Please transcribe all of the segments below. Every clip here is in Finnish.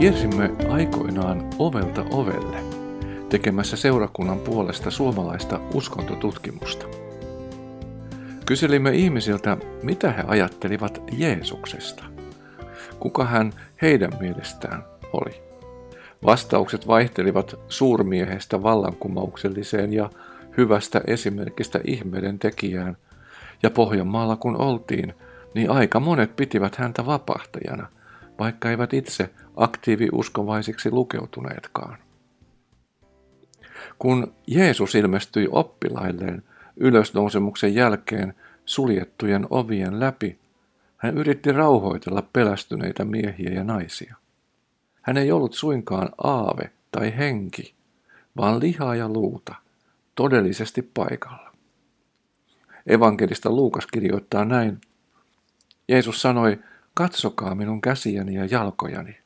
Kiersimme aikoinaan ovelta ovelle tekemässä seurakunnan puolesta suomalaista uskontotutkimusta. Kyselimme ihmisiltä, mitä he ajattelivat Jeesuksesta. Kuka hän heidän mielestään oli. Vastaukset vaihtelivat suurmiehestä vallankumoukselliseen ja hyvästä esimerkistä ihmeiden tekijään, ja Pohjanmaalla kun oltiin, niin aika monet pitivät häntä vapahtajana, vaikka eivät itse aktiiviuskovaisiksi lukeutuneetkaan. Kun Jeesus ilmestyi oppilailleen ylösnousemuksen jälkeen suljettujen ovien läpi, hän yritti rauhoitella pelästyneitä miehiä ja naisia. Hän ei ollut suinkaan aave tai henki, vaan lihaa ja luuta, todellisesti paikalla. Evankelista Luukas kirjoittaa näin. Jeesus sanoi, katsokaa minun käsiäni ja jalkojani.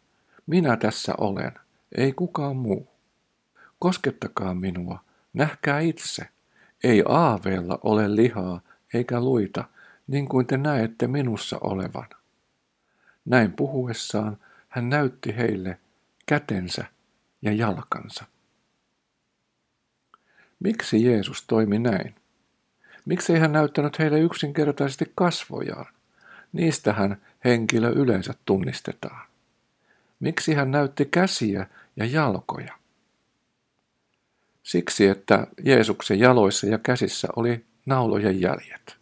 Minä tässä olen, ei kukaan muu. Koskettakaa minua, nähkää itse. Ei aaveella ole lihaa eikä luita, niin kuin te näette minussa olevan. Näin puhuessaan hän näytti heille kätensä ja jalkansa. Miksi Jeesus toimi näin? Miksi ei hän näyttänyt heille yksinkertaisesti kasvojaan? Niistähän henkilö yleensä tunnistetaan. Miksi hän näytti käsiä ja jalkoja? Siksi, että Jeesuksen jaloissa ja käsissä oli naulojen jäljet.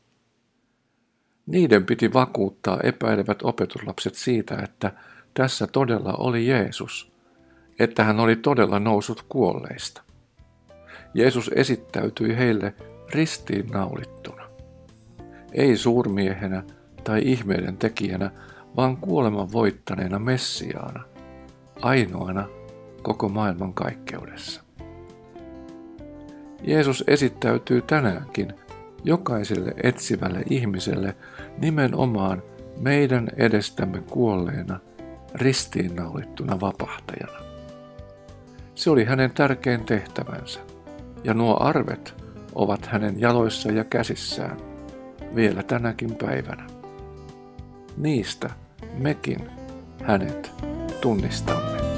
Niiden piti vakuuttaa epäilevät opetuslapset siitä, että tässä todella oli Jeesus, että hän oli todella noussut kuolleista. Jeesus esittäytyi heille ristiin naulittuna. Ei suurmiehenä tai ihmeiden tekijänä, vaan kuoleman voittaneena Messiaana, ainoana koko maailman kaikkeudessa. Jeesus esittäytyy tänäänkin jokaiselle etsivälle ihmiselle nimenomaan meidän edestämme kuolleena, ristiinnaulittuna vapahtajana. Se oli hänen tärkein tehtävänsä, ja nuo arvet ovat hänen jaloissa ja käsissään vielä tänäkin päivänä. Niistä mekin hänet tunnistamme.